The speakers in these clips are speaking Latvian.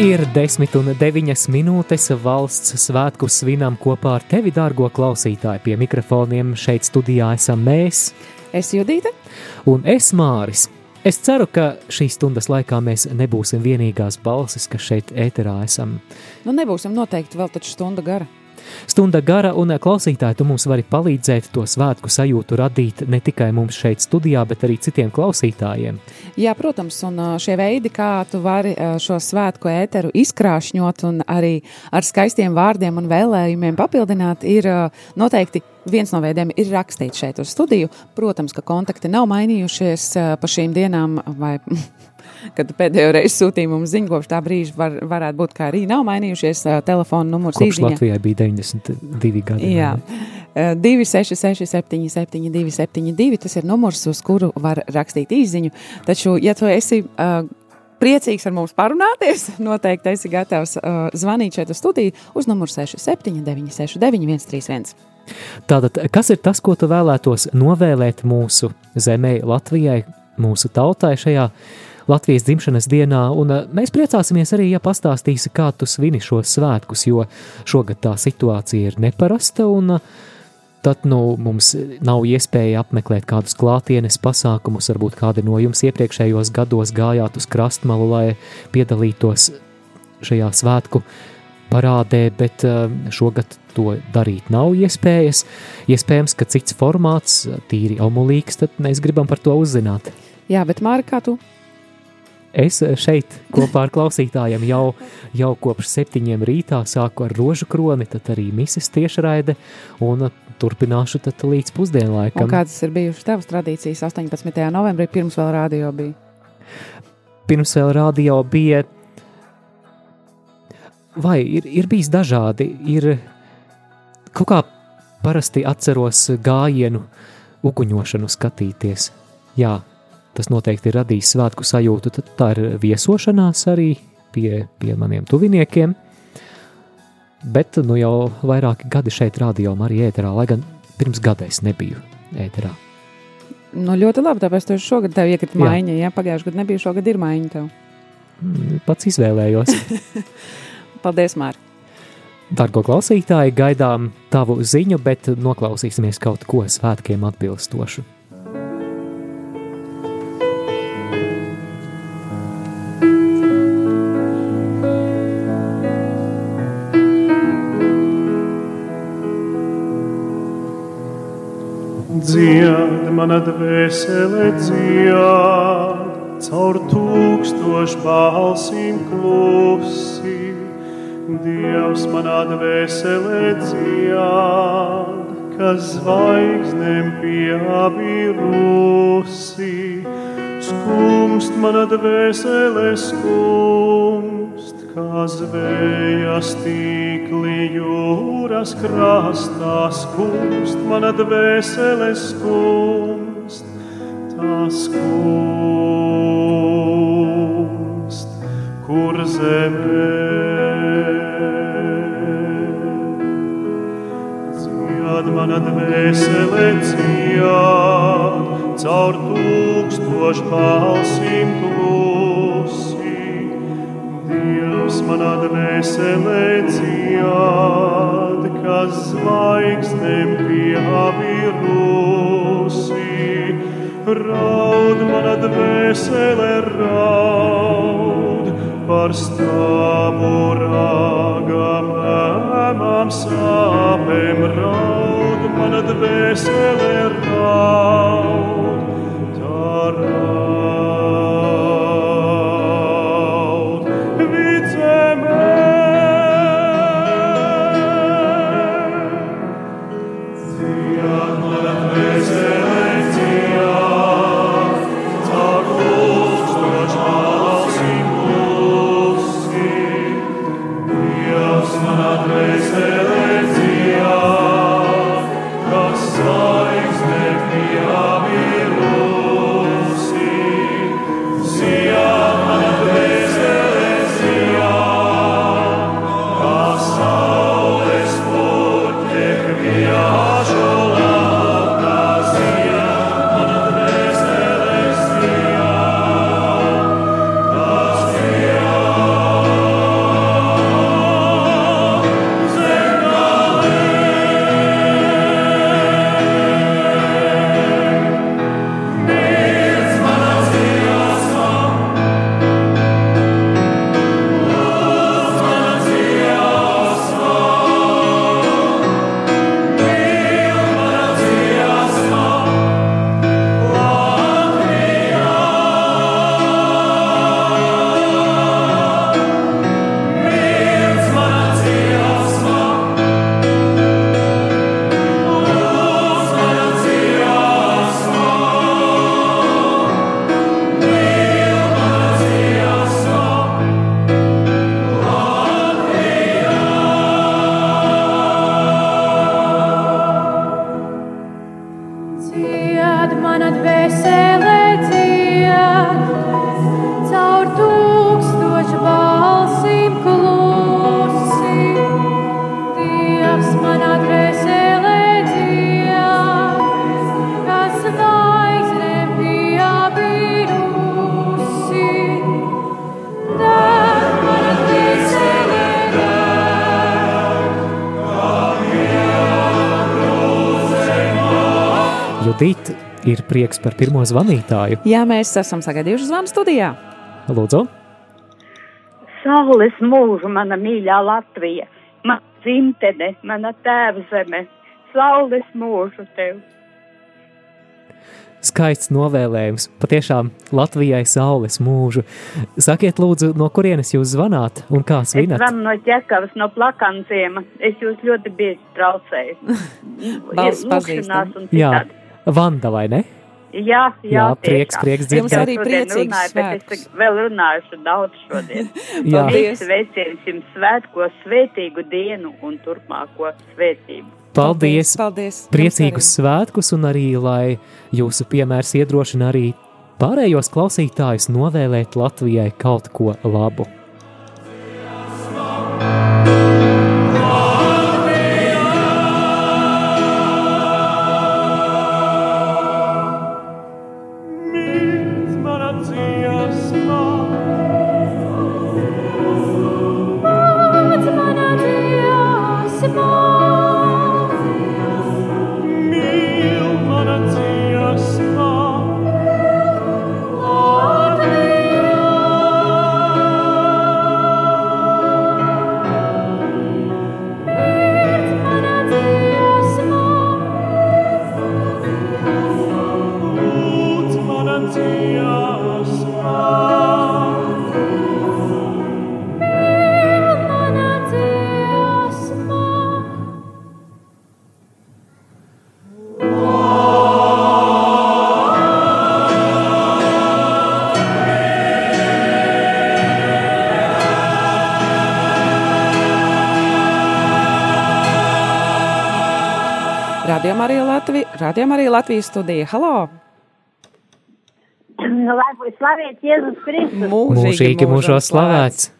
Ir desmit un deviņas minūtes valsts svētku svinām kopā ar tevi, dārgo klausītāji. Pie mikrofoniem šeit studijā esam mēs. Es Judīte. Un es Māris. Es ceru, ka šīs stundas laikā mēs nebūsim vienīgās balsis, kas šeit ēterā esam. Nu, nebūsim noteikti vēl taču stunda gara. Stunda gara un klausītāji, tu mums vari palīdzēt to svētku sajūtu radīt ne tikai mums šeit studijā, bet arī citiem klausītājiem. Jā, protams, un šie veidi, kā tu vari šo svētku ēteru izkrāšņot un arī ar skaistiem vārdiem un vēlējumiem papildināt, ir noteikti viens no veidiem ir rakstīt šeit uz studiju. Protams, ka kontakti nav mainījušies pa šīm dienām vai kad pēdējo reizi sūtīja mums ziņu, kopš tā brīža var, varētu būt, ka arī nav mainījušies telefona numurs. Kopš īziņa. Latvijai bija 92 gadi. Jā. Uh, 266, 77, 272. Tas ir numurs, uz kuru var rakstīt īsiņu. Taču, ja tu esi uh, priecīgs ar mums parunāties, noteikti esi gatavs uh, zvanīt šeit uz studiju uz numuru 67, 969, 131. Tātad, kas ir tas, ko tu vēlētos novēlēt mūsu zemē, Latvijai, mūsu tautai šajā Latvijas dzimšanas dienā, un eh, mēs priecāsimies arī, ja pastāstīsi, kā tu svini šos svētkus, jo šogad tā situācija ir neparasta, un eh, tad nu, mums nav iespēja apmeklēt kādus klātienes pasākumus, varbūt kādi no jums iepriekšējos gados gājāt uz krastmalu, lai piedalītos šajā svētku parādē, bet eh, šogad to darīt nav iespējas. Iespējams, ka cits formāts, tīri omulīgs, tad mēs gribam par to uzzināt. Jā, bet Mārka, kā tu Es šeit kopā ar klausītājiem jau, jau kopš septiņiem rītā sāku ar rožu kroni, tad arī mises tiešraide un turpināšu tad līdz pusdienlaikam. Un kādas ir bijušas tavas tradīcijas 18. novembrī, pirms vēl rādio bija? Pirms vēl rādio bija, vai ir, ir bijis dažādi, ir kaut kā parasti atceros gājienu uguņošanu skatīties. Jā, tas noteikti ir radījis svētku sajūtu. Tad tā ir viesošanās arī pie, pie maniem tuviniekiem. Bet nu jau vairāki gadi šeit rādījā arī ēterā, lai gan pirms gada es nebiju ēterā. Nu, ļoti labi, tāpēc tu šogad tev iekrita maiņa. Ja pagājušajā gadā nebija, šogad ir maiņa tev. Mm, pats izvēlējos. Paldies, Mārk! Dargo klausītāji, gaidām tavu ziņu, bet noklausīsimies kaut ko svētkiem atbilstošu. Dzied, mana dvēsele dzied, caur tūkstošu balsīm klusi. Dievs, manā dvēsele dzied, kas zvaigznēm pieabirusi. Skumst mana dvēsele skumst, kā zvējas tīkli jūras krastā skumst, mana dvēsele skumst, tā skumst, kur zemē. Dzied mana dvēsele dzied, caur tūkstošu balsīm klusi. Dievs manā dvēselē dzied, kas zvaigznēm pieabirusi. Raud manā dvēselē raud par stāvu rāgam, ēmām sāpēm raud manā dvēselē raud. Edita, ir prieks par pirmo zvanītāju. Jā, mēs esam sagaidījuši zvanu studijā. Lūdzu! Saules mūžu, mana mīļā Latvija, mana dzimtene, mana tēvzeme, saules mūžu tev! Skaists novēlējums, patiešām Latvijai saules mūžu. Sakiet, lūdzu, no kurienes jūs zvanāt un kā Es svinat? zvanu no ķekavas, no plakanciema. Es jūs ļoti bieži traucēju. Lūkšanās un Jā, citādi. Vanda vai ne? Jā, jā, Jā, prieks, tiešām. prieks Jums dzirdēt. arī Šodien priecīgs runāju, bet svētkus. Es vēl runāšu daudz šodien. Jā, Paldies. Sveiciens jums svētko, svētīgu dienu un turpmāko svētību. paldies! Paldies! Priecīgus svētkus un arī, lai jūsu piemērs iedrošina arī pārējos klausītājus novēlēt Latvijai kaut ko labu. Dziesma. Radio Marija Latvija, Radio Marija Latvijas studija. Halo! Lai slavēts Jēzus Kristus. Mūžīgi mūžos slavēts!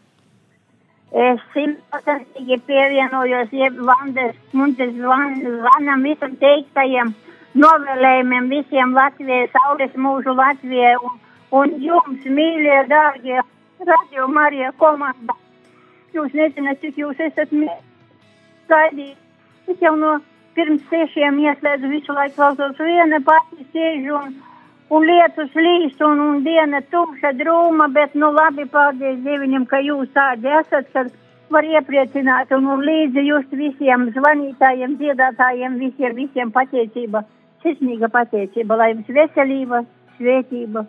Es simtprocentīgi pievienojos Vandes Muntes zvan, zvanam visam teiktajiem novēlējumiem visiem Latvijai, saules mūžu Latvijai un, un jums, mīļie, dārgie, radio Marija komanda. Jūs nezināt, cik jūs esat gaidījis. Es jau no pirms sešiem ieslēdzu visu laiku klausos viena pati sēžu un, un lietus līst un, un diena tumša drūma, bet nu labi paldies Dieviņam, ka jūs tādi esat, kad var iepriecināt un, un līdzi just visiem zvanītājiem, dziedātājiem, visiem, visiem pateicība, sirsnīga pateicība, lai jums veselība, svētība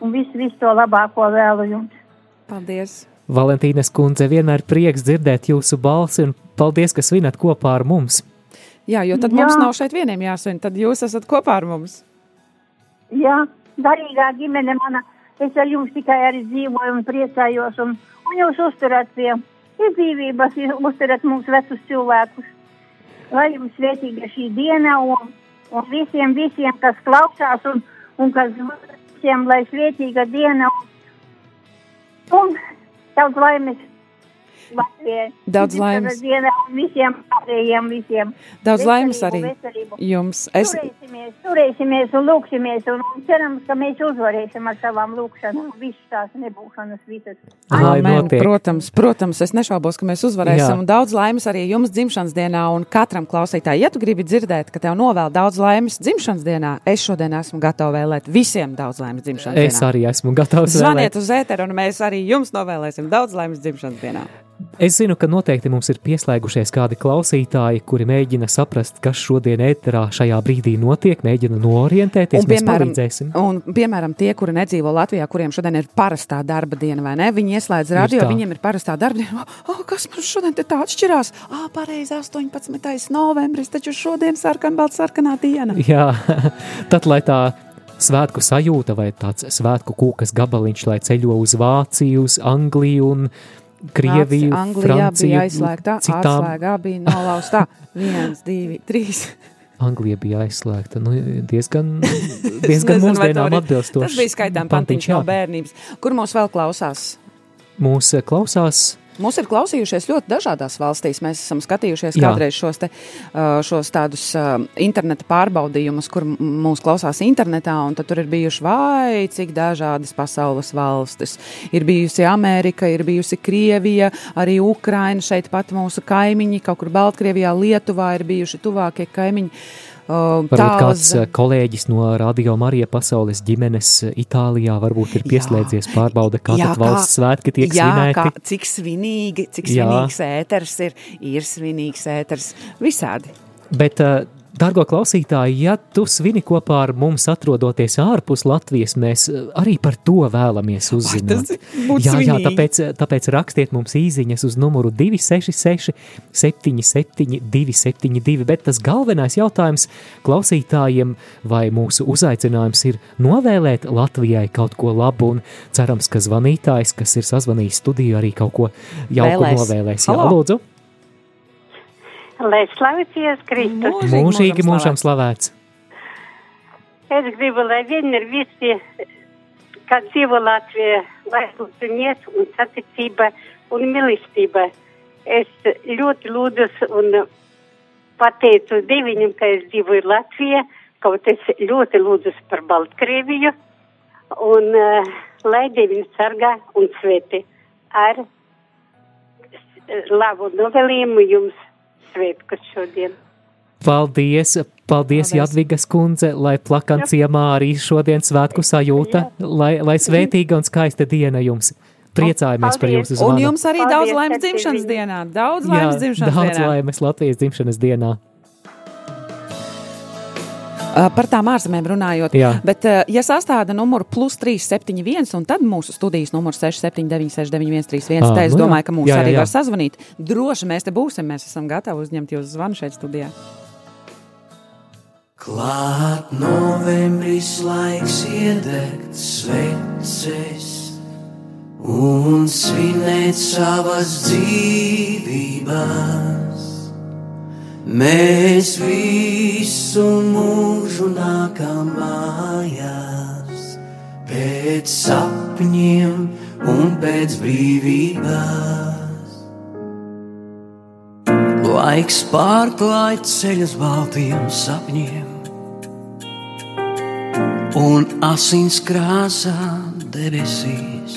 un visu, visu to labāko vēlu jums. Paldies! Valentīnas kundze, vienmēr prieks dzirdēt jūsu balsi un paldies, ka svinat kopā ar mums. Jā, jo tad Jā. mums nav šeit vieniem jāsvin, tad jūs esat kopā ar mums. Jā, garīgā ģimene mana, es ar jums tikai arī dzīvoju un priecājos, un, un jūs uzturat pie izdzīvības, uzturat mums vecus cilvēkus. Lai jums svētīga šī diena, un, un visiem, visiem, kas klausās, un, un kas visiem, lai svētīga diena, un, un daudz laimes Latvijai. Daudz laimes. Visiem pārējiem, visiem. Daudz laimes arī veselību. jums. Es, Turēsimies, turēsimies un lūksimies, un, cerams, ka mēs uzvarēsim ar savām lūkšanām. Visas tās nebūšanas visas. Amen, protams, protams, es nešaubos, ka mēs uzvarēsim. Jā. Un Daudz laimes arī jums dzimšanas dienā, un katram klausītājam, ja tu gribi dzirdēt, ka tev novēl daudz laimes dzimšanas dienā, es šodien esmu gatava vēlēt visiem daudz laimes dzimšanas Es dienā. arī esmu gatavs. Zvaniet vēlēt. uz ēteru, un mēs arī jums novēlēsim daudz laimes dzimšanas dienā. Es zinu, ka noteikti mums ir pieslēgušies kādi klausītāji, kuri mēģina saprast, kas šodien ēterā šajā brīdī notiek, mēģina noorientēties. Mēs palīdzēsim. un, piemēram, tie, kuri nedzīvo Latvijā, kuriem šodien ir parastā darba diena, vai ne? Viņi ieslēdz radio, viņiem ir parastā darba diena. Oh, kas man šodien te tā atšķirās? Ah, pareizi, 18. novembris, taču šodien sarkanbalts sarkanā diena. Jā, tad, lai tā svētku sajūta vai tāds svētku kūkas gabaliņš, lai ceļo uz Vāciju, uz Angliju un Krieviju, Anglijā Franciju, bija aizslēgta, citām. atslēgā bija nolaustā. Viens, divi, trīs. Anglija bija aizslēgta. Nu, diezgan diezgan Nezinu, mūsdienām atbilstoši. Tas bija skaitām pantiņš no bērnības. Kur mūs vēl klausās? Mūs eh, klausās Mūs ir klausījušies ļoti dažādās valstīs. Mēs esam skatījušies Jā. kādreiz šos, te, šos tādus interneta pārbaudījumus, kur mūs klausās internetā, un tur ir bijuši vai cik dažādas pasaules valstis. Ir bijusi Amerika, ir bijusi Krievija, arī Ukraina, šeit pat mūsu kaimiņi, kaut kur Baltkrievijā, Lietuvā ir bijuši tuvākie kaimiņi. Varbūt kāds uz- uh, kolēģis no Radio Marija pasaules ģimenes uh, Itālijā varbūt ir Jā. pieslēdzies pārbauda, kā Jā, valsts svētki tiek jā, svinēti. Kā, cik svinīgi, cik Jā. svinīgs ēters ir, ir svinīgs ēters visādi. Bet, uh, dārgo klausītāji, ja tu svini kopā ar mums, atrodoties ārpus Latvijas, mēs uh, arī par to vēlamies uzzināt. tas būtu jā, jā, svinīgi. tāpēc, tāpēc rakstiet mums īsiņas uz numuru 266, 77, 272. Bet tas galvenais jautājums klausītājiem, vai mūsu uzaicinājums ir novēlēt Latvijai kaut ko labu, un cerams, ka zvanītājs, kas ir sazvanījis studiju, arī kaut ko jauku Vēlēs. novēlēs. Jā, Halo! lūdzu! Lai slavēties Kristus. Mūžīgi Mūžīgi mūžam slavēts! Es gribu, lai vienmēr visi, kā dzīvo Latvijā, lai būtu miers un saticība un mīlestība. Es ļoti lūdzu un pateicu Dievam, ka es dzīvoju Latvijā, kaut es ļoti lūdzu par Baltkrieviju. Un uh, lai Dievs sargā un sveti ar s- labu novēlījumu jums svētkus šodien. Paldies, paldies, Paldies. Jadvigas kundze, lai plakan ciemā arī šodien svētku sajūta, lai, lai svētīga un skaista diena jums. Priecājamies par Paldies. jūsu Un zvanu. jums arī Paldies, daudz laimes dzimšanas dienā. Daudz Jā, laimes dzimšanas daudz dienā. laimes Latvijas dzimšanas dienā. Uh, Par tām ārzemēm runājot. Jā. Bet, uh, ja sastāda numuru plus 371, un tad mūsu studijas numurs 679, 691, 31, Ā, tad es nu jā. domāju, ka mūs Jā, jā, arī jā. var sazvanīt. Droši mēs te būsim, mēs esam gatavi uzņemt jūsu zvanu šeit studijā. Klāt novembris laiks iedegt sveces un svinēt savas dzīvības. Mēs visu mūžu nākam mājās, pēc sapņiem un pēc brīvības. Laiks pārklāj ceļus baltiem sapņiem un asins krāsā debesīs.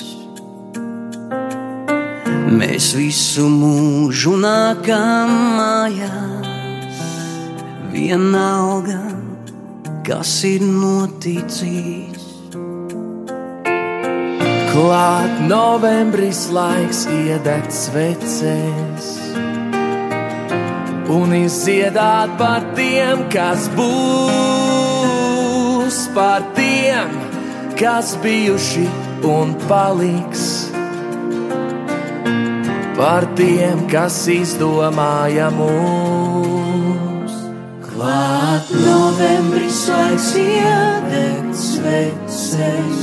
Mēs visu mūžu nākam mājās, vienalga, kas ir noticis. Klāt novembris laiks iedegt sveces un izdziedāt par tiem, kas būs, par tiem, kas bijuši un paliks, par tiem, kas izdomāja mūs. Novembris laiks iedegt sveces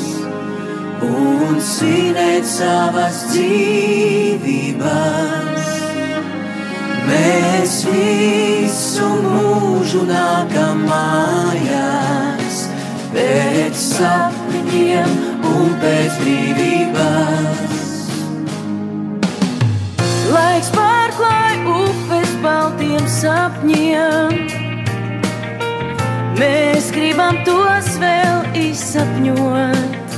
un svinēt savas dzīvības. Mēs visu mūžu nākam mājās, pēc sapņiem un pēc brīvības. Laiks pārklāj upes baltiem sapņiem. Mēs gribam tos vēl izsapņot.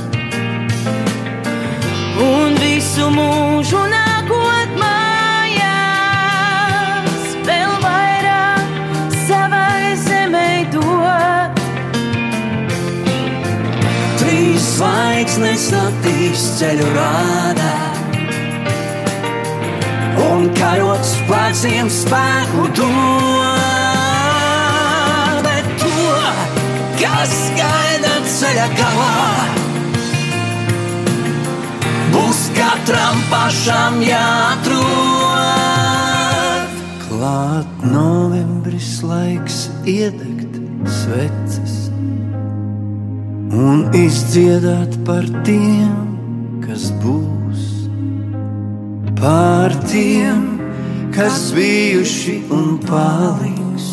Un visu mūžu nākot mājās, vēl vairāk savai zemē dot. Trīs zvaigznes naktīs ceļu rādā. Un karots spēciem spēku dod, kas gaida ceļa galā, būs katram pašam jāatrod. Klāt novembris laiks iedegt sveces un izdziedāt par tiem, kas būs, par tiem, kas bijuši un paliks,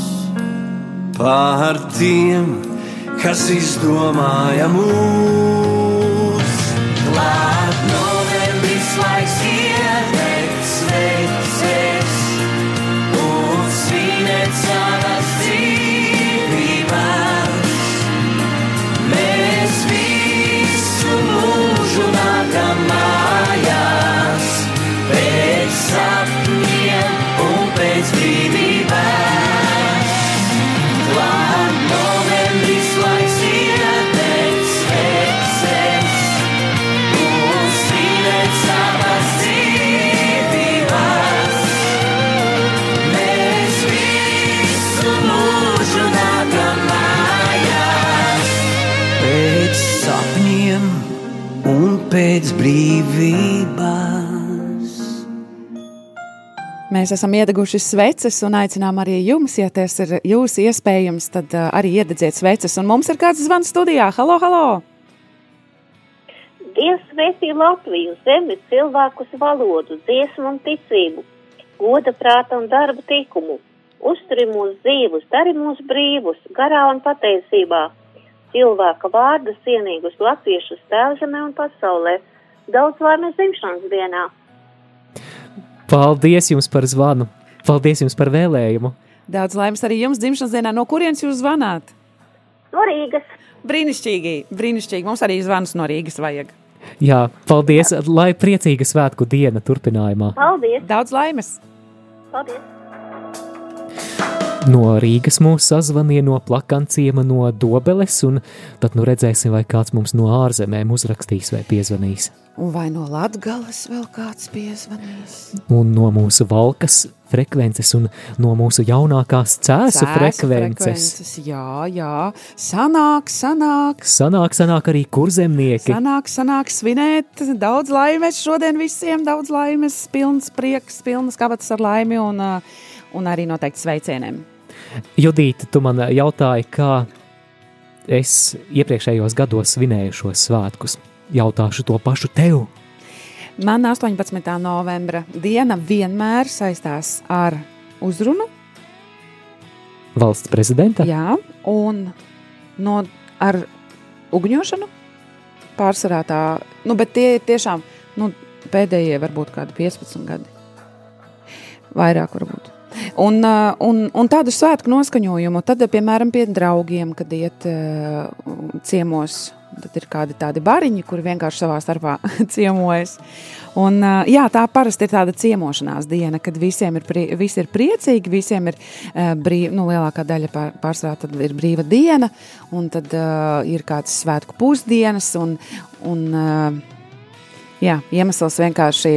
par tiem, kas izdomāja mūs. Klāt novembris laiks cerības. Mēs esam iedeguši sveces un aicinām arī jums, ja tas ir jūsu iespējams, tad arī iededziet sveces. Un mums ir kāds zvans studijā. Halo, halo! Dievs svētī Latviju, zemi, cilvēkus, valodu, dziesmu un ticību, goda prāta un darba tikumu. Uzturi mūs dzīvus, dari mūs brīvus, garā un pateicībā. Cilvēka vārdu cienīgus latviešus tēvzemē un pasaulē. Daudz laimes dzimšanas dienā! Paldies jums par zvanu! Paldies jums par vēlējumu! Daudz laimes arī jums dzimšanas dienā. No kurienes jūs zvanāt? No Rīgas! Brīnišķīgi, brīnišķīgi. Mums arī zvans no Rīgas vajag. Jā, paldies! Lai priecīga svētku diena turpinājumā! Paldies! Daudz laimes! Paldies! No Rīgas mūs sazvanīja no plakanciema no Dobeles, un tad nu redzēsim, vai kāds mums no ārzemēm uzrakstīs vai piezvanīs. Un vai no Latgales vēl kāds piezvanīs? Un no mūsu valkas frekvences un no mūsu jaunākās cēsu Cēsu frekvences. Jā, jā. Sanāk, sanāk. Sanāk, sanāk arī kurzemnieki. Sanāk, sanāk svinēt. Daudz laimes šodien visiem, daudz laimes, pilns prieks, pilnas kabatas ar laimi un, uh, un arī noteikti sveicieniem. Judīte, tu man jautāji, kā es iepriekšējos gados svinēju šos svētkus. Jautāšu to pašu tev. Man 18. novembra diena vienmēr saistās ar uzrunu. Valsts prezidenta? Jā, un no, ar ugņošanu pārsvarā tā, nu, bet tie ir tiešām nu, pēdējie varbūt kādi 15 gadi. Vairāk varbūt. Un, uh, un, un tādu svētku noskaņojumu, tad, piemēram, pie draugiem, kad iet uh, ciemos, tad ir kādi tādi bariņi, kuri vienkārši savā starpā ciemojas. Un, uh, jā, tā parasti ir tāda ciemošanās diena, kad visiem ir, prie, visi ir priecīgi, visiem ir brīva, nu, lielākā daļa pār, pārsvarā ir brīva diena, un tad uh, ir kāds svētku pusdienas, un, un uh, jā, iemesls vienkārši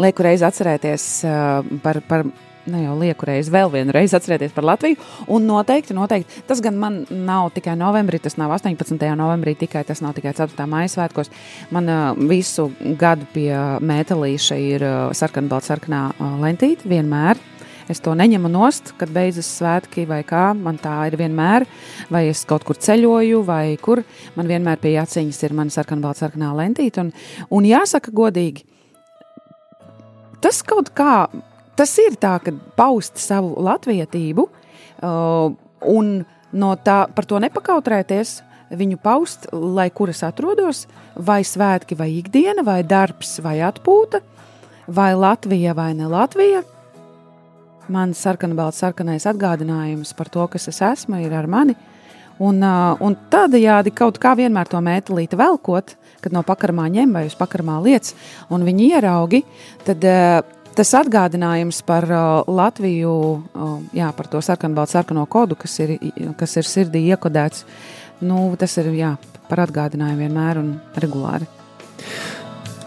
lieku reizi atcerēties uh, par, par ne jau lieku reizi, vēl vienu reizi atcerēties par Latviju. Un noteikti, noteikti, tas gan man nav tikai novembrī, tas nav 18. novembrī, tikai tas nav tikai 4. maija svētkos. Man uh, visu gadu pie mētelīša ir uh, sarkanbalta sarkanā uh, lentīte vienmēr. Es to neņemu nost, kad beidzas svētki vai kā. Man tā ir vienmēr, vai es kaut kur ceļoju, vai kur. Man vienmēr pie aciņas ir mana sarkanbalta sarkanā lentīte. Un, un jāsaka godīgi, tas kaut kā tas ir tā, ka paust savu latvietību uh, un no tā, par to nepakautrēties, viņu paust, lai kur es atrodos, vai svētki, vai ikdiena, vai darbs, vai atpūta, vai Latvija, vai ne Latvija. Mans sarkanbalts, sarkanais atgādinājums par to, kas es esmu, ir ar mani. Un, uh, un tādējādi kaut kā vienmēr to mētelīti velkot, kad no pakarmā ņem vai uz pakarmā liec, un viņi ieraugi, tad uh, tas atgādinājums par uh, Latviju, uh, jā, par to sarkanbaltu sarkano kodu, kas ir, kas ir sirdī iekodēts, nu, tas ir jā, par atgādinājumu vienmēr un regulāri.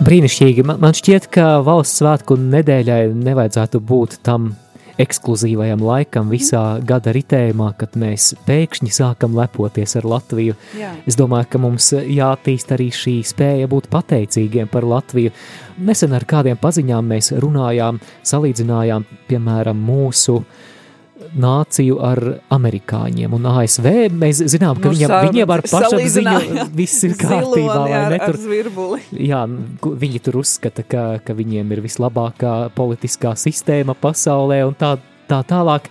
Brīnišķīgi. Man šķiet, ka valsts svētku nedēļai nevajadzētu būt tam ekskluzīvajam laikam visā gada ritējumā, kad mēs pēkšņi sākam lepoties ar Latviju. Jā. Es domāju, ka mums jātīst arī šī spēja būt pateicīgiem par Latviju. Nesen ar kādiem paziņām mēs runājām, salīdzinājām, piemēram, mūsu nāciju ar amerikāņiem un ASV. Mēs zinām, ka Nu, viņam, viņiem ar pašapziņu viss ir kārtībā, vai ar- ne? ar zvirbuli. Jā, gu- viņi tur uzskata, ka, ka viņiem ir vislabākā politiskā sistēma pasaulē un tā, tā tālāk,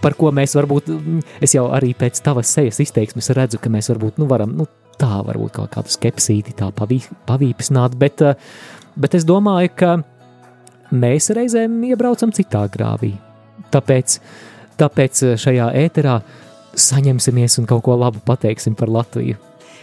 par ko mēs varbūt, mm, es jau arī pēc tavas sejas izteiksmes redzu, ka mēs varbūt, nu, varam, nu, tā varbūt kaut kādu skepsīti tā pavī, pavīpsnāt, bet, eh, bet es domāju, ka mēs reizēm iebraucam citā grāvī. Tāpēc, tāpēc šajā ēterā saņemsimies un kaut ko labu pateiksim par Latviju.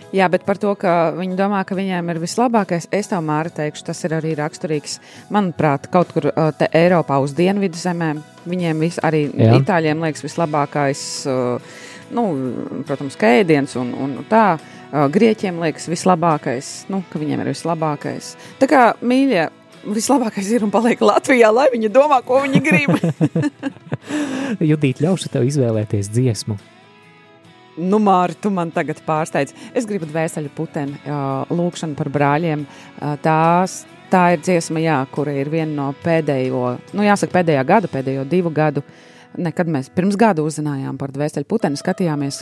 Jā, bet par to, ka viņi domā, ka viņiem ir vislabākais, es tev māri teikšu, tas ir arī raksturīgs. Manuprāt, kaut kur uh, te Eiropā uz dienvidu zemēm viņiem vis, arī Jā. Itāļiem liekas vislabākais, uh, nu, protams, kēdiens un, un tā. Grieķiem liekas vislabākais, nu, ka viņiem ir vislabākais. Tā kā mīļie, vislabākais ir un paliek Latvijā, lai viņi domā, ko viņi grib. Judīt, ļaušu tev izvēlēties dziesmu. Nu, Mārta, tu man tagad pārsteidz. Es gribu dvēseli puteni, lūkšanu par brāļiem. Tās, tā ir dziesma, jā, kura ir viena no pēdējo, nu jāsaka, pēdējā gada, pēdējo divu gadu. Nekad mēs pirms gada uzzinājām par dvēseli puteni, skatījāmies,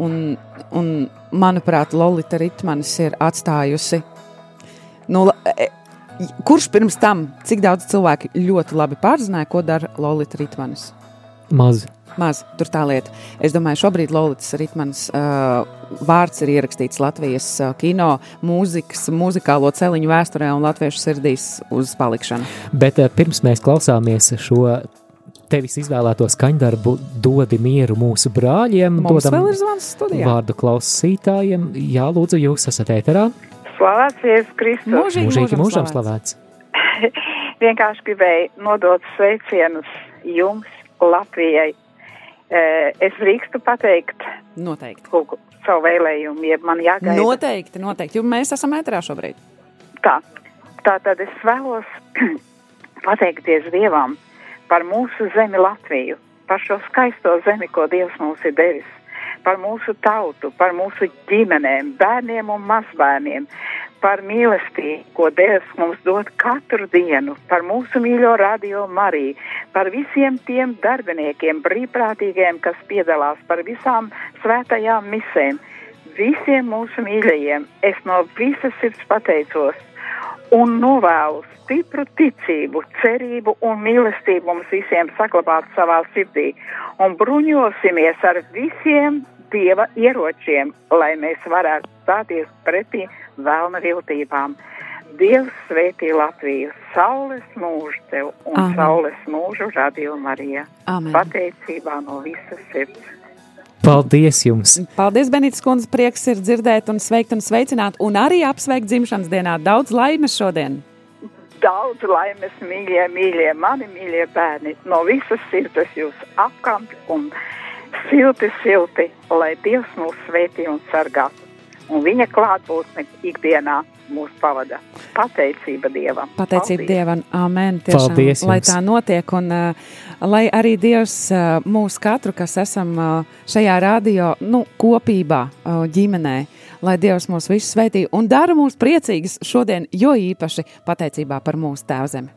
un, un, manuprāt, Lolita Ritmanis ir atstājusi. Nu, e, kurš pirms tam, cik daudz cilvēki ļoti labi pārzināja, ko dara Lolita Ritmanis? Maz. Maz, tur tā lieta. Es domāju, šobrīd Lorijas Ritmans uh, vārds ir ierakstīts Latvijas uh, kino, mūzikas, muzikālo celiņu vēsturē un latviešu sirdīs uz palikšanu. Bet eh, pirms mēs klausāmies šo tevis izvēlēto skaņdarbu, dodi mieru mūsu brāļiem, Mums dodam vēl ir zvans studijā. vārdu klausītājiem. Jā, lūdzu, jūs esat ēterā. Slavēts Jēzus Kristus. Mūžīgi, Mūžīgi mūžam slavēts. Vienkārši gribēju nodot sveicienus jums, Latvijai. Eh, Es drīkstu pateikt Noteikti. kaut ko savu vēlējumu, ja man jāgaida. Noteikti, noteikti. Jo mēs esam ēterā šobrīd. Tā, tā tad es vēlos pateikties Dievam par mūsu zemi Latviju, par šo skaisto zemi, ko Dievs mums ir devis, par mūsu tautu, par mūsu ģimenēm, bērniem un mazbērniem, par mīlestību, ko Dievs mums dod katru dienu, par mūsu mīļo radio Mariju, par visiem tiem darbiniekiem, brīvprātīgiem, kas piedalās, par visām svētajām misēm, visiem mūsu mīļajiem. Es no visas sirds pateicos un novēlu stipru ticību, cerību un mīlestību mums visiem saglabāt savā sirdī un bruņosimies ar visiem dieva ieročiem, lai mēs varētu stāties pretī vēlna viltībām. Dievs svētī Latviju, saules mūžu tev un Āmen. saules mūžu radio Marija. Amen. Pateicībā no visas sirds. Paldies jums! Paldies, Benītas kundze. Prieks ir dzirdēt un sveikt un sveicināt. Un arī apsveikt dzimšanas dienā. Daudz laimes šodien. Daudz laimes, mīļie, mīļie, mani mīļie bērni. No visas sirds jūs apkampi un silti, silti, lai Dievs mūs svētī un sargā. Un viņa klātbūtne ikdienā mūs pavada. Pateicība Dievam. Pateicība Paldies. Dievam, amen. Tiešām, Paldies lai jums. tā notiek, un uh, lai arī Dievs uh, mūs katru, kas esam uh, šajā radio nu, kopībā, uh, ģimenē, lai Dievs mūs visus svētī un dara mūs priecīgus šodien, jo īpaši pateicībā par mūsu tēvzemi.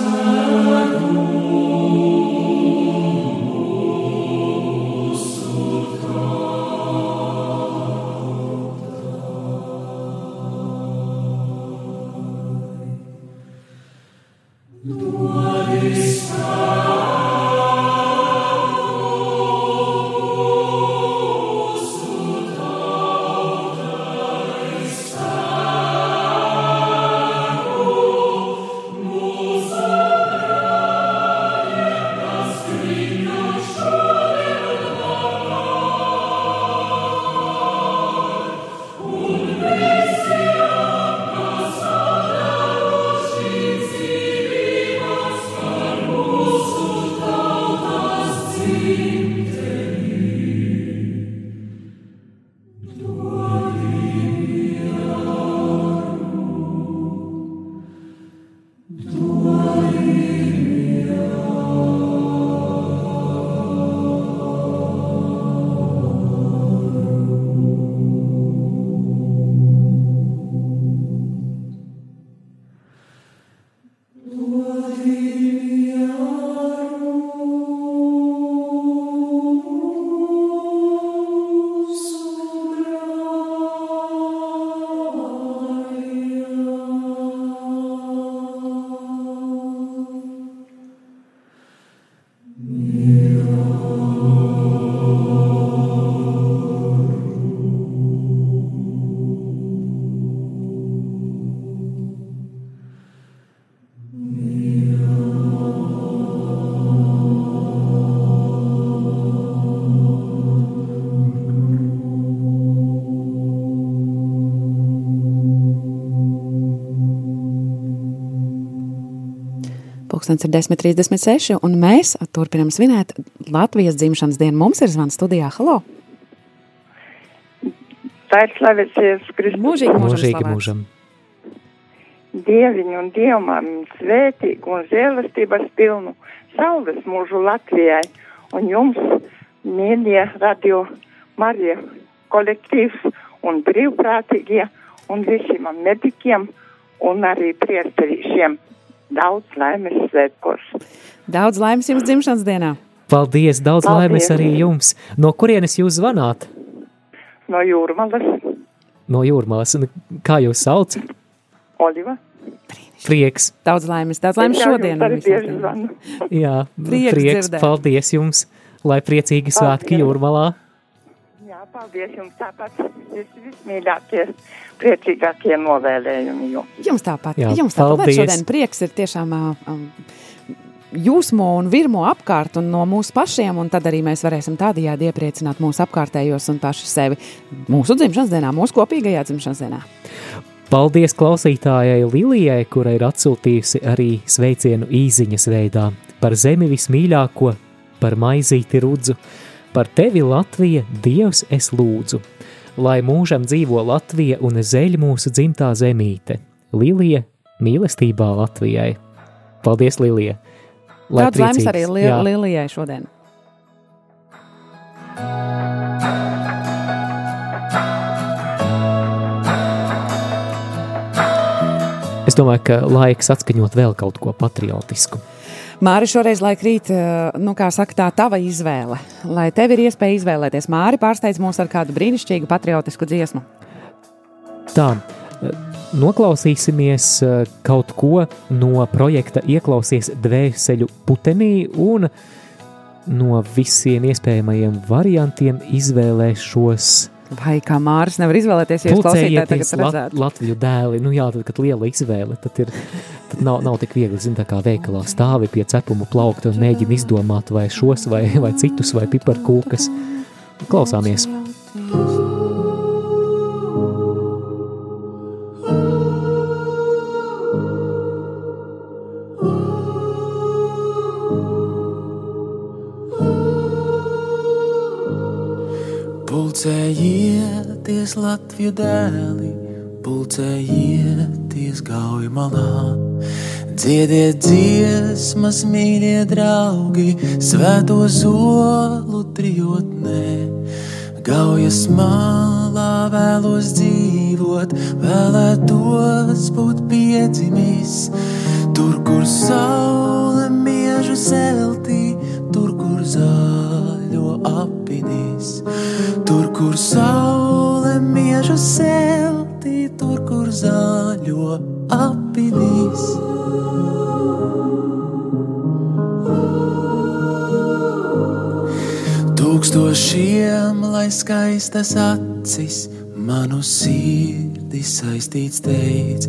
Christ. Pūkstens ir 10.36, un mēs turpinam svinēt Latvijas dzimšanas dienu. Mums ir zvans studijā. Halo! Tā ir slavēties Kristus. Mūžīgi, mūžam Mūžīgi slavēts. mūžam. Dieviņu un dievmām svētīgu un žēlastības pilnu saules mūžu Latvijai un jums, mīļie radio Marija kolektīvs un brīvprātīgie un visiem medikiem un arī priesterīšiem. Daudz laimes svētkos. Daudz laimes jums dzimšanas dienā! Paldies, daudz Paldies. laimes arī jums. No kurienes jūs zvanāt? No jūrmalas, No jūrmālas. Un Kā jūs sauc? Oliva. Prieks. Daudz laimes, daudz laimes šodien! Jā, Prieks prieks. dzirdēt. Paldies jums. Lai priecīgi svētki jūrmalā. Jā, paldies jums tāpat. Vis, vismīļākie, priecīgākie novēlējumi jums. Jums tāpat, Jā, jums tāpat. Paldies. šodien prieks ir tiešām um, jūsmo un virmo apkārt un no mūsu pašiem, un tad arī mēs varēsim tādējādi iepriecināt mūsu apkārtējos un paši sevi mūsu dzimšanas dienā, mūsu kopīgajā dzimšanas dienā. Paldies klausītājai Lilijai, kura ir atsūtījusi arī sveicienu īziņas veidā par zemi vismīļāko, par maizīti rudzu, par tevi Latvija, Dievs es lūdzu. Lai mūžam dzīvo Latvija un zeļ mūsu dzimtā zemīte. Lilija mīlestībā Latvijai. Paldies, Lilija! Daudz laimes arī li jā. Lilijai šodien. Es domāju, ka laiks atskaņot vēl kaut ko patriotisku. Māri, šoreiz laik rīt, eh, nu, kā saka, tā tava izvēle. Lai tev ir iespēja izvēlēties, Māri pārsteidz mūs ar kādu brīnišķīgu patriotisku dziesmu. Tā, noklausīsimies eh, kaut ko no projekta Ieklausies dvēseļu putenī un no visiem iespējamajiem variantiem izvēlēšos Vai kā Māris nevar izvēlēties, ja klausītāji tagad Pulcējieties Lat redzētu? Latviju dēli. Nu jā, tad, kad liela izvēle, tad ir, tad nav, nav tik viegli, zin, tā kā veikalā stāvi pie cepumu plaukta un mēģina izdomāt vai šos vai, vai citus vai piparkūkas. Klausāmies! Pulcējieties Latviju dēli, pulcējieties gauju malā. Dziediet dziesmas, mīļie draugi, svēto zolu trijotnē. Gaujas malā vēlos dzīvot, vēlētos būt piedzimis. Tur, kur saule miežu seltī, tur, kur zaļo apvidīs. Tur, kur saule miežu seltī, tur, kur zaļo apvidīs. Tūkstošiem, lai skaistas acis, manu sirdi saistīts teic.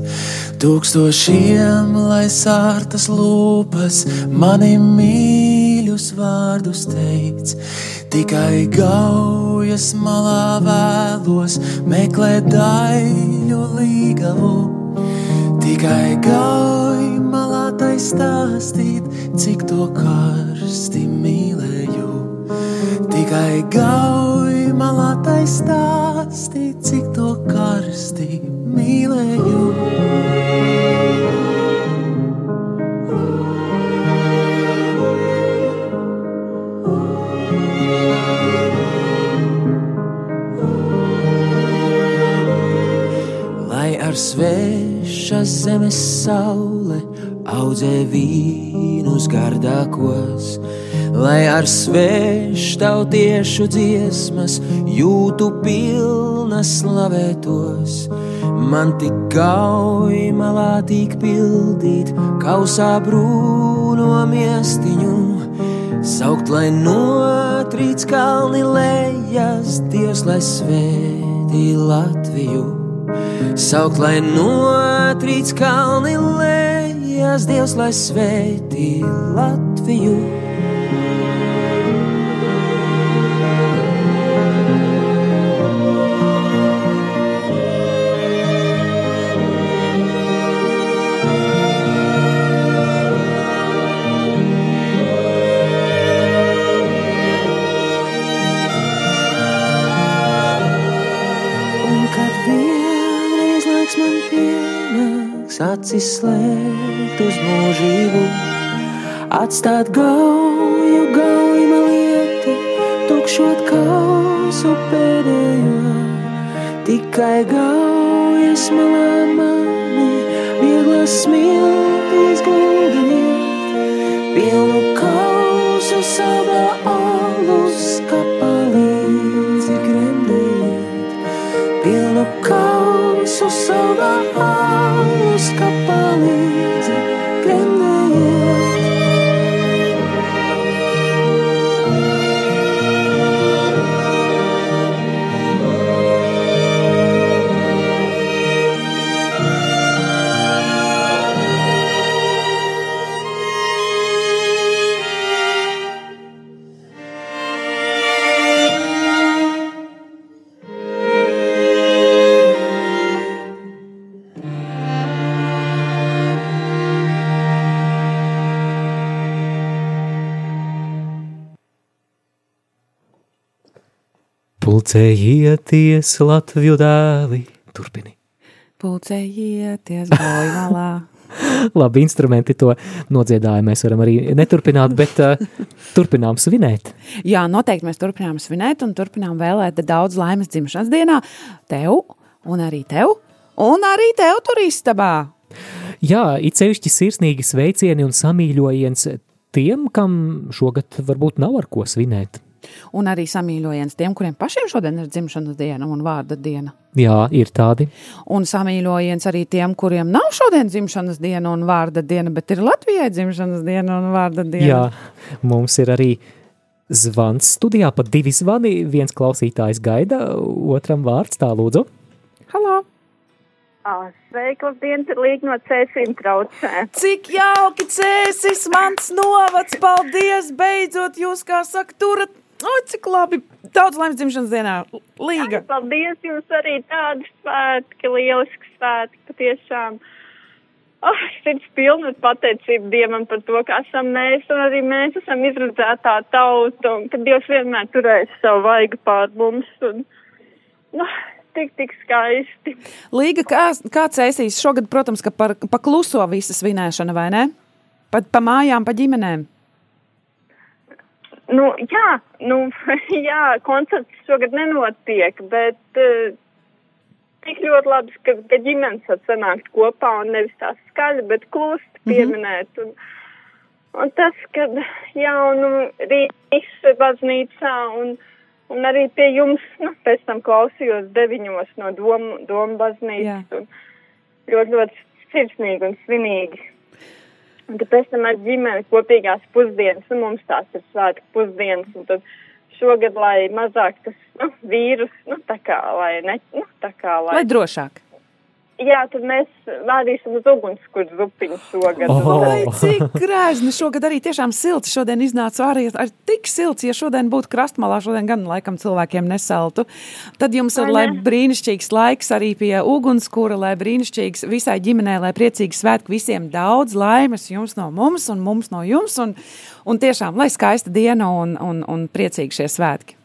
Tūkstošiem, lai sārtas lūpas, mani mīļus vārdus teic. Tikai gaujas malā vēlos meklēt daļu līgavu. Tikai gauj malā tai stāstīt, cik to karsti mīlēju. Tikai gauj malā tai stāstīt, cik to karsti mīlēju. Ar svešas zemes saule audzē vīnus gardākos, lai ar svešu tautiešu dziesmas jūtu pilnas slavētos. Man tik gauj malā tik pildīt, kausā brūno miestiņu, saukt, lai notrīc kalni lejas, Dievs, lai svētī Latviju. Saukt, lai notrīc kalni lejas, Dievs, lai svētī Latviju. Acis slēgt uz mūžību, atstāt gauju, gaujuma lieti, tukšot kausu pēdējo. Tikai gaujas malā mani, vieglas smiltis guldiniet, pilnu kausu Pulcējieties, Latviju dēli. Turpini. Pulcējieties gaujalā. Labi, instrumenti to nodziedāja. Mēs varam arī neturpināt, bet uh, turpinām svinēt. Jā, noteikti mēs turpinām svinēt un turpinām vēlēt daudz laimes dzimšanas dienā tev un arī tev, un arī tev tur istabā. Jā, it sevišķi sirsnīgi sveicieni un samīļojiens tiem, kam šogad varbūt nav ar ko svinēt. Un arī samīļojiens tiem, kuriem pašiem šodien ir dzimšanas diena un vārda diena. Jā, ir tādi. Un samīļojiens arī tiem, kuriem nav šodien dzimšanas diena un vārda diena, bet ir Latvijai dzimšanas diena un vārda diena. Jā, mums ir arī zvans studijā, pat divi zvani. Viens klausītājs gaida, otram vārds tā lūdzu. Halo! Sveiki, labdien, ir Līga no Cēsīm traucē. Cik jauki cēsis mans novads, paldies, beidzot jūs, kā saka, turat, o, cik labi, daudz laimes dzimšanas dienā, Līga. Jā, paldies jums arī tādi svētki, lieliski svētki, patiešām. Oh, sirds pilna ar pateicību Dievam par to, ka esam mēs, un arī mēs esam izredzētā tauta, un ka Dievs vienmēr turēs savu vaigu pār mums, un, nu, tik, tik skaisti. Līga, kā, kā cēsīs šogad, protams, ka par, pa kluso visa svinēšana, vai ne? Pat pa mājām, pa ģimenēm. Nu, jā, nu, jā, koncerts šogad nenotiek, bet uh, tik ļoti labi, ka, ka ģimenes var sanākt kopā un nevis tā skaļi, bet klusti pieminēt. Mm -hmm. un, un tas, ka jaunu rīts baznīcā un, un arī pie jums, nu, pēc tam klausījos deviņos no Doma, doma baznīcas un ļoti, ļoti sirsnīgi un svinīgi. Un tad pēc tam ar ģimeni kopīgās pusdienas, un mums tās ir svētku pusdienas, un tad šogad, lai mazāk tas, nu, vīrus, nu, tā kā, lai ne, nu, tā kā, lai. Lai drošāk. Jā, tad mēs vādīsim uz ugunskura zupiņu šogad. Oh. Vai cik grēzni šogad arī tiešām silts. Šodien iznāca arī ar tik silts, ja šodien būtu krastmalā, šodien gan laikam cilvēkiem nesaltu. Tad jums ir, lai ne? brīnišķīgs laiks arī pie ugunskura, lai brīnišķīgs visai ģimenei, lai priecīgi svētki visiem daudz laimes jums no mums un mums no jums. Un, un tiešām, lai skaista diena un, un, un priecīgi šie svētki.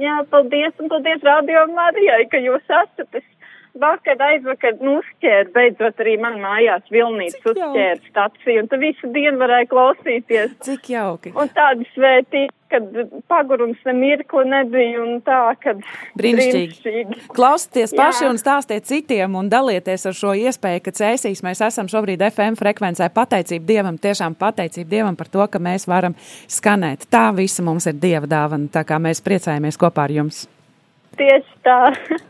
Jā, paldies, un paldies Radio Marijai, ka jūs esat. Es vakar aizvakar nu, uzķēru, beidzot arī man mājās Vilnīts uzķēru staciju, un tu visu dienu varēja klausīties. Cik jauki. Un tādi svētī, kad pagurums ne mirkli nebija, un tā, kad Brīnišķīgi. Klausieties Jā. paši un stāstiet citiem un dalieties ar šo iespēju, ka cēsīs mēs esam šobrīd FM frekvencē. Pateicība Dievam, tiešām pateicība Dievam par to, ka mēs varam skanēt. Tā visa mums ir Dieva dāvana, tā kā mēs priecājamies kopā ar jums. Tieši tā.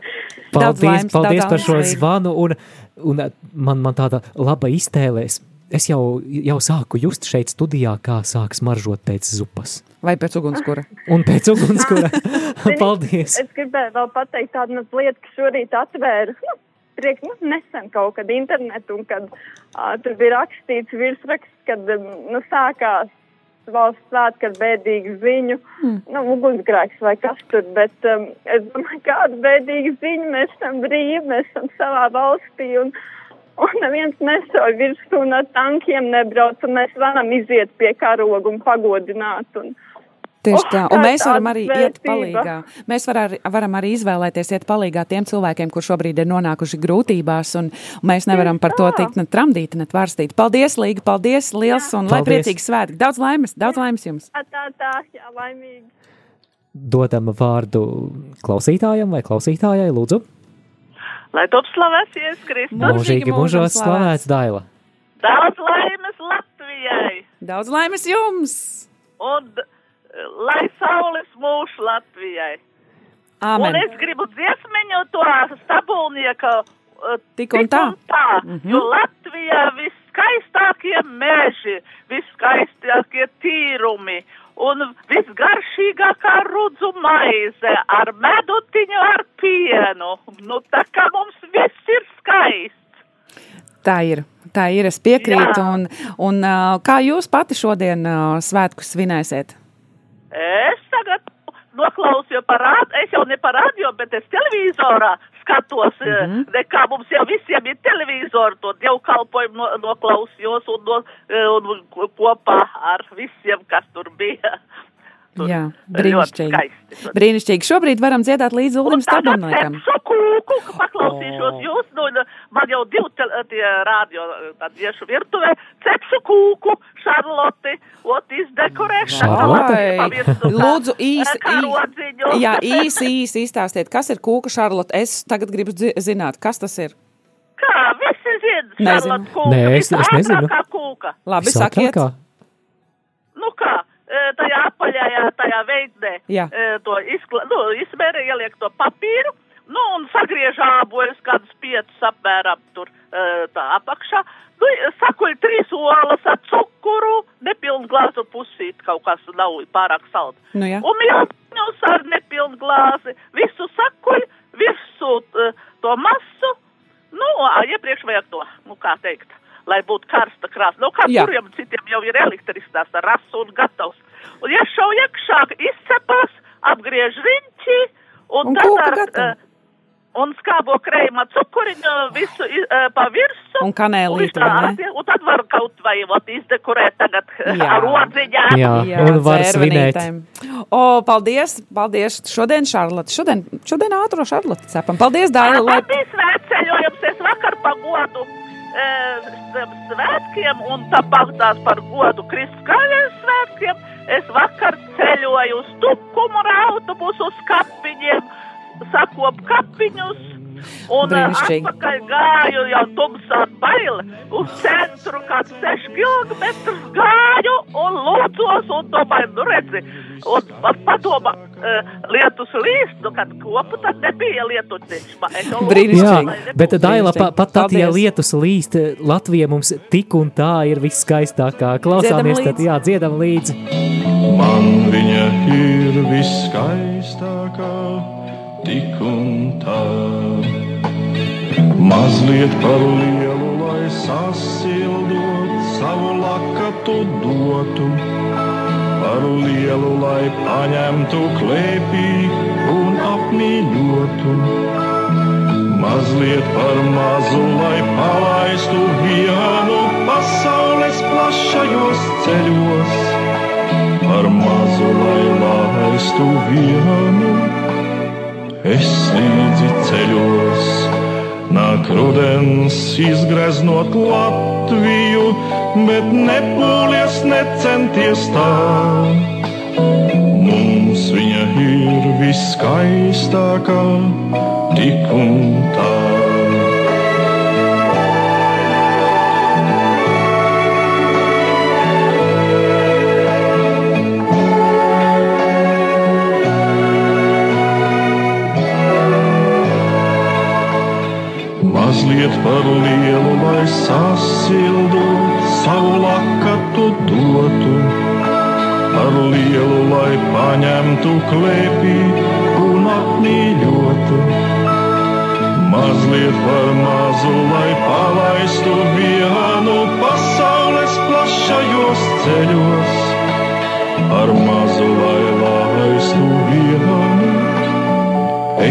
Paldies, laimes, paldies daudz par šo zvanu, un, un man, man tāda laba iztēlēs. Es jau, jau sāku just šeit studijā, kā sāk smaržot pēc zupas. Vai pēc ugunskura? Un pēc ugunskura. Paldies! Es gribēju vēl pateikt tādu mazliet, ka šorīt atvēru. Nu, priek, nu, nesen kaut kad internetu, un kad uh, tur bija rakstīts virsraksts, kad um, nu, sākās valsts svētki ar bēdīgu ziņu, mm. nu, ugunsgrēks vai kas tur, bet um, es domāju, kāda bēdīga ziņa, mēs esam brīvi, mēs esam savā valstī, un, un neviens nesauj virsū un ar tankiem nebrauc, un mēs varam iziet pie karoga un pagodināt, un, Tieši Oh, tā, un mēs varam arī iet palīgā. Mēs var, varam arī izvēlēties iet palīgā tiem cilvēkiem, kur šobrīd ir nonākuši grūtībās, un, un mēs nevaram par to tikt ne tramdīti, ne tvarstīt. Paldies, Līga, paldies, liels, un lai Paldies. priecīgi svētki. Daudz laimes, daudz laimes jums! Tā, tā, tā, jā, laimīgi. Dodam vārdu klausītājam vai klausītājai, lūdzu. Lai top slavēts Kristus. Mūžīgi mūžos slavēts Daila. Daudz laimes Latvijai. Daudz laimes jums! Un lai saules mūž Latvijai. Āmen. Un es gribu dziesmiņu to stabulnieka. uh, Tik un tā. tā Mhm. Jo Latvijā viskaistākie meži, viskaistākie tīrumi un visgaršīgākā rudzu maize ar medutiņu ar pienu. Nu, tā kā mums viss ir skaists. Tā ir, tā ir, es piekrītu. Jā. Un, un ā, kā jūs pati šodien ā, svētkus svinēsiet? Es tagad noklausījos par rādio, es jau ne par radio, bet es televizorā skatos, mm Mhm. -hmm. kā mums jau visiem ir televizori, to dievkalpojumu no, noklausījos un, no, un kopā ar visiem, kas tur bija. Tur Jā, brīnišķīgi. Brīnišķīgi. Šobrīd varam dziedāt līdzi Ulim Stabelniekam. Kūku, paklausīšos jūs, nu, un man jau divi tel- tie rādio, tad iešu virtuvē, cepšu kūku, Šarloti, ot izdekorē, Šarlote, lūdzu, īsi, karodziņu. ī- jā, īsi, īsi izstāstiet, kas ir kūka Šarlote. Es tagad gribu zināt, kas tas ir. Kā, visi zina, Nezinu. Šarlot kūka. Nē, es- es nezinu. visātrākā kūka. Labi, sakiet. Nu kā, tajā apaļajā, tajā veidnē, Jā. e, to izkla, nu, izmēra, ieliek to papīru, nu, un sagriež āboļus kādus piecus apmēram tur e, tā apakšā. Nu, sakuļ trīs olas ar cukuru, nepilnu glāzu pusīt, kaut kas nav pārāk salds. Nu, jā. Un miltiņus ar nepilnu glāzi, visu sakuļ, visu to masu, nu, iepriekš vajag to, nu, kā teikt. Lai būtu karsta krāsa. Nu, kā Jā. kuriem citiem jau ir elektriskās ar rasu un gatavs. Un ja šau iekšā izcepās, apgriež riņķi un, Un tad ar, eh, un skābo krējuma cukuriņu visu uh, pa virsu. Un kanēlīti, vai ne? Un tad var kaut vai ot, izdekorēt tagad eh, Jā. ar odziņām. Jā, un var svinēt. O, paldies, paldies. Šodien Šarlote, šodien, šodien ātro Šarlote cepam. Paldies, Dāra, lai... Tas bija svētceļojums. Es vakar pagodu svētkiem un tāpat tās par godu Kristaļiem svētkiem. Es vakar ceļoju uz Tukumu ar autobusu uz kapiņiem, sakop kapiņus. Un eh, Brīnišķīgi. atpakaļ gāju jau tumsā baila uz centru, kāds 6 km gāju un lūdzos un domāju, nu redzi, un man padoma uh, lietus līst, nu kad kopu tad nebija lietuciņš. ma- es jau lūdzu, Jā, bet Daila, pa, pat tad, ja lietus līst, Latvija mums tik un tā ir viskaistākā. Klausāmies, tad jā, dziedam līdzi. Man viņa ir viskaistākā, tik un tā. Mazliet par lielu, lai sasildot savu lakatu dotu, par lielu, lai paņemtu klēpī un apmīļotu. Mazliet par mazu, lai palaistu vienu pasaules plašajos ceļos par mazu, lai laistu vienu. Es līdzi ceļos, nāk rudens, izgreznot Latviju, bet nepūlies, necenties tā. Mums viņa ir viskaistākā, tik un tā. Mazliet par lielu, lai sasildotu, savu lakatu dotu, par lielu, lai paņemtu klēpī un apmīļotu. Mazliet par mazu, lai palaistu vienu pasaules plašajos ceļos, par mazu, lai laistu vienu.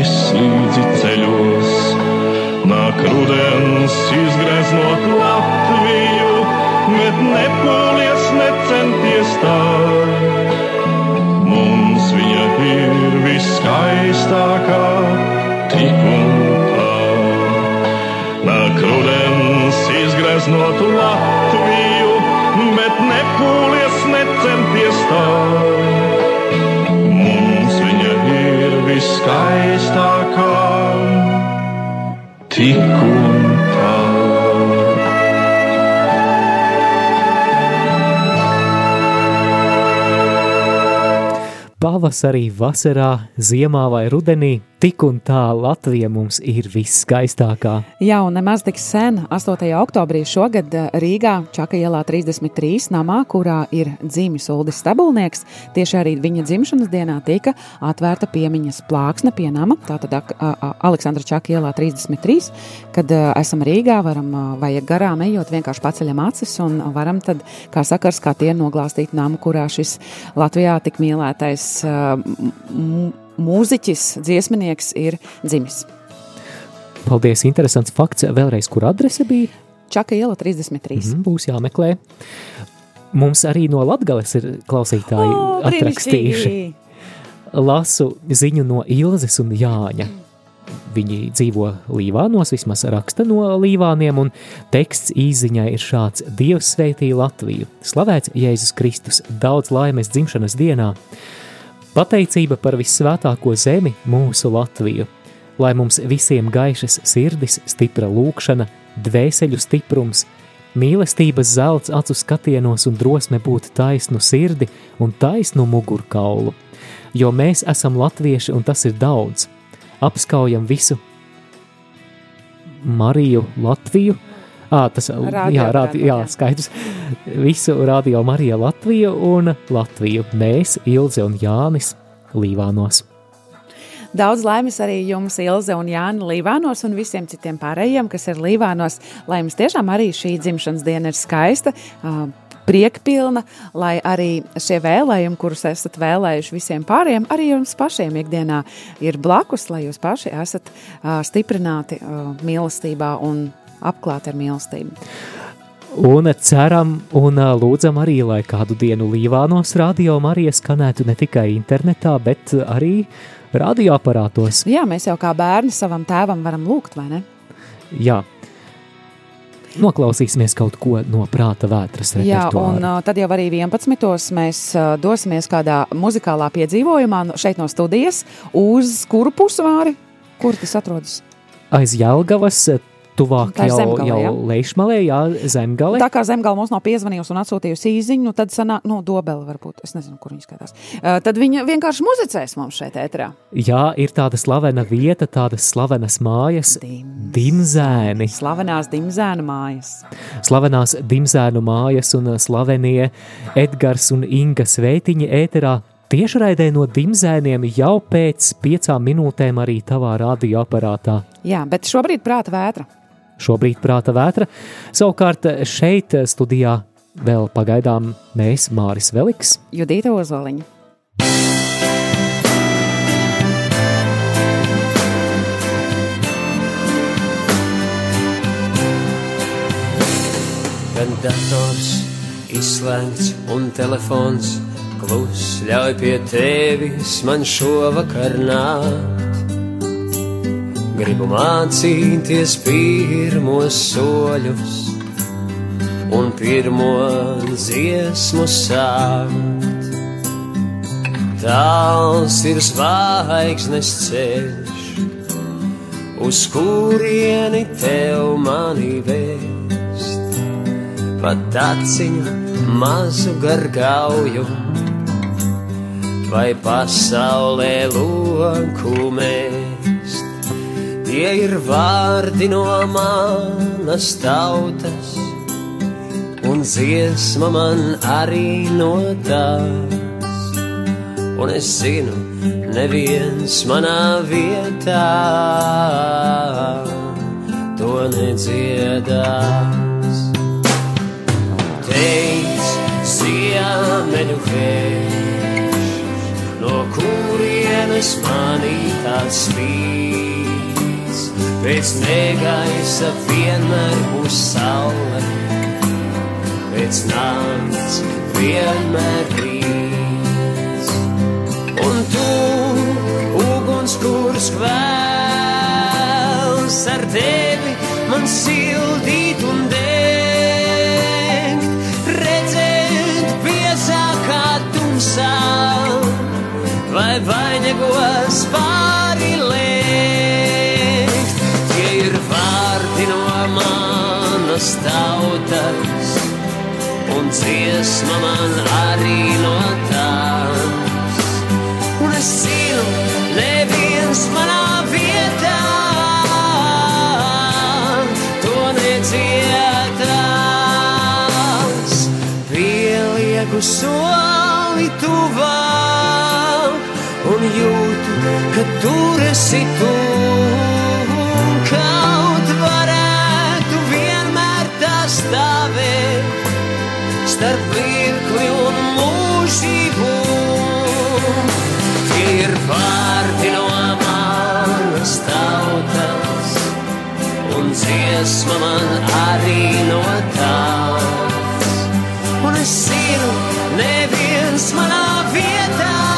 Es līdzi ceļos, Nāk rudens, izgreznot Latviju, bet nepūlies, necenties tā. Mums viņa ir viskaistākā, tik un tā. Nāk rudens, izgreznot Latviju, bet nepūlies, necenties tā. Mums viņa ir viskaistākā. Pavasarī, vasarā, ziemā vai rudenī, tik un tā Latvija mums ir viskaistākā. Jā, un nemaz tik sen, 8. oktobrī šogad eh, Rīgā, Čaka ielā 33, namā, kurā ir dzimis Uldis Stabulnieks, tieši arī viņa dzimšanas dienā tika atvērta piemiņas plāksne pie nama, tātad Aleksandra Čaka ielā 33, kad a, esam Rīgā, varam vai garām ejot, vienkārši paceļam acis un varam tad, kā sakars, kā tie noglāstīt namu, kurā šis Latvijā tik mīlētais mūziķis, dziesminieks ir dzimis. Paldies, interesants fakts. Vēlreiz, kur adrese bija? Čaka iela 33. Mm, būs jāmeklē. Mums arī no Latgales ir klausītāji O, atrakstījuši. Lasu ziņu no Ilzes un Jāņa. Viņi dzīvo Līvānos, vismaz raksta no Līvāniem, un teksts īziņai ir šāds: Dievs sveitī Latviju, slavēts Jēzus Kristus, daudz laimes dzimšanas dienā, pateicība par visvētāko zemi, mūsu Latviju, lai mums visiem gaišas sirdis, stipra lūkšana, dvēseļu stiprums, mīlestības zelts acu skatienos un drosme būt taisnu sirdi un taisnu mugurkaulu, jo mēs esam latvieši un tas ir daudz. Apskaujam visu Mariju Latviju. À, tas Radio jā, rādi, radio, jā, skaidrs. Visu radio Marija Latviju un Latviju. Mēs, Ilze un Jānis, Līvānos. Daudz laimes arī jums, Ilze un Jānis Līvānos, un visiem citiem pārējiem, kas ir Līvānos. Lai jums tiešām arī šī dzimšanas diena ir skaista, ā, priekpilna, lai arī šie vēlējumi, kurus esat vēlējuši visiem pārējiem, arī jums pašiem ikdienā ir blakus, lai jūs paši esat ā, stiprināti ā, mīlestībā un apklāti ar mīlestību. Un ceram un lūdzam arī, lai kādu dienu Līvānos radio Marija skanētu ne tikai internetā, bet arī radioaparātos. Jā, mēs jau kā bērni savam tēvam varam lūgt, vai ne? Jā. Noklausīsimies kaut ko no prāta vētras Jā, repertuāra. un uh, tad jau arī 11. mēs dosimies kādā muzikālā piedzīvojumā šeit no studijas uz kuru pusvāri, kur tas atrodas. Aiz Jelgavas, tuvāk jau, Zemgale, jau jā? Leišmalē, jā, Zemgale. Tā kā Zemgala mums nav piezvanījusi un atsūtījusi īziņu, nu tad sanāk, nu, dobeli varbūt, es nezinu, kur viņa skatās. Uh, tad viņa vienkārši muzicēs mums šeit ēterā. Jā, ir tāda slavena vieta, tādas slavenas mājas, Dimzēni. Slavenās Dimzēna mājas. Slavenās Dimzēnu mājas un slavenie Edgars un Inga Sveitiņa ēterā tiešraidē no Dimzēniem jau pēc piecām minūtēm arī tavā radioaparātā. Jā, bet šobrīd prāta vētra. Šobrīd prāta vētra. Savukārt šeit studijā vēl pagaidām mēs, Māris Veliks, Judīta Ozoliņa. Kad dators izslēgts un telefons klus ļauj pie tevis man šovakar nākt. Gribu mācīties pirmos soļus un pirmo dziesmu sākt. Tāls ir zvaigznes ceļš, uz kurieni tev mani vēst pat aciņu mazu gargauju, vai pasaulē loku mēst. Tie ir vārdi no manas tautas, un dziesma man arī no tās. Un es zinu, neviens manā vietā to nedziedās teic, ziemeļu vējš, no kurienes manī tāds spīd. Pēc negaisa vienmēr būs saule, pēc nakts vienmēr rīts. Un tu, uguns, kurš kvēls ar tevi, man sildīt un degt, redzēt piesākā tums sniegos pāri liekt. Manas tautas, un dziesma man arī no tās. Un es zinu, neviens manā vietā to nedziedās. Pielieku soli tuvāk un jūtu, ka tur esi tu. Starp mirkli un mūžību. Tie ir vārdi no manas tautas, un dziesma man arī no tās. Un es zinu, neviens manā vietā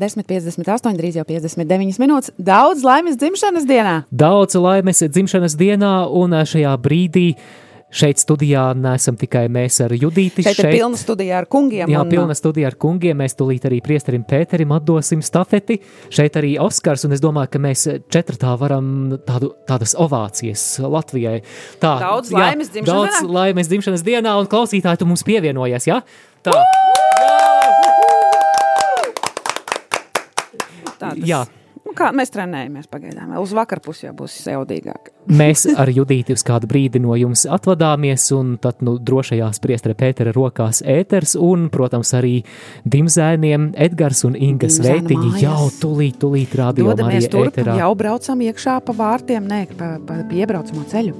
10,58, drīz jau 59 minūtes. Daudz laimes dzimšanas dienā! Daudz laimes dzimšanas dienā un šajā brīdī. Šeit studijā neesam tikai mēs ar Judīti. Šeit, šeit ir pilna studija ar kungiem. Jā, un... pilna studija ar kungiem. Mēs tūlīt arī priesterim Pēterim atdosim stafeti. Šeit arī Oskars, un es domāju, ka mēs četratā varam tādu, tādas ovācijas Latvijai. Tā, daudz laimes jā, dzimšanas daudz dienā. Daudz laimes dzimšanas dienā, un klausītāji, tu mums pievienojies, jā? Ja? Tā. Uuu! Tas, Jā. Nu, kā, mēs trenējamies pagaidām. Uz vakar pusi jau būs jaudīgāk. Mēs ar Judīti uz kādu brīdi no jums atvadāmies, un tad nu, drošajās priestera Pētera rokās ēters, un, protams, arī dimzēniem Edgars un Inga Sveitiņi jau tulīt, tulīt rādījumā arī ēterā. jau braucam iekšā pa vārtiem, nē, pa, pa iebraucamo ceļu.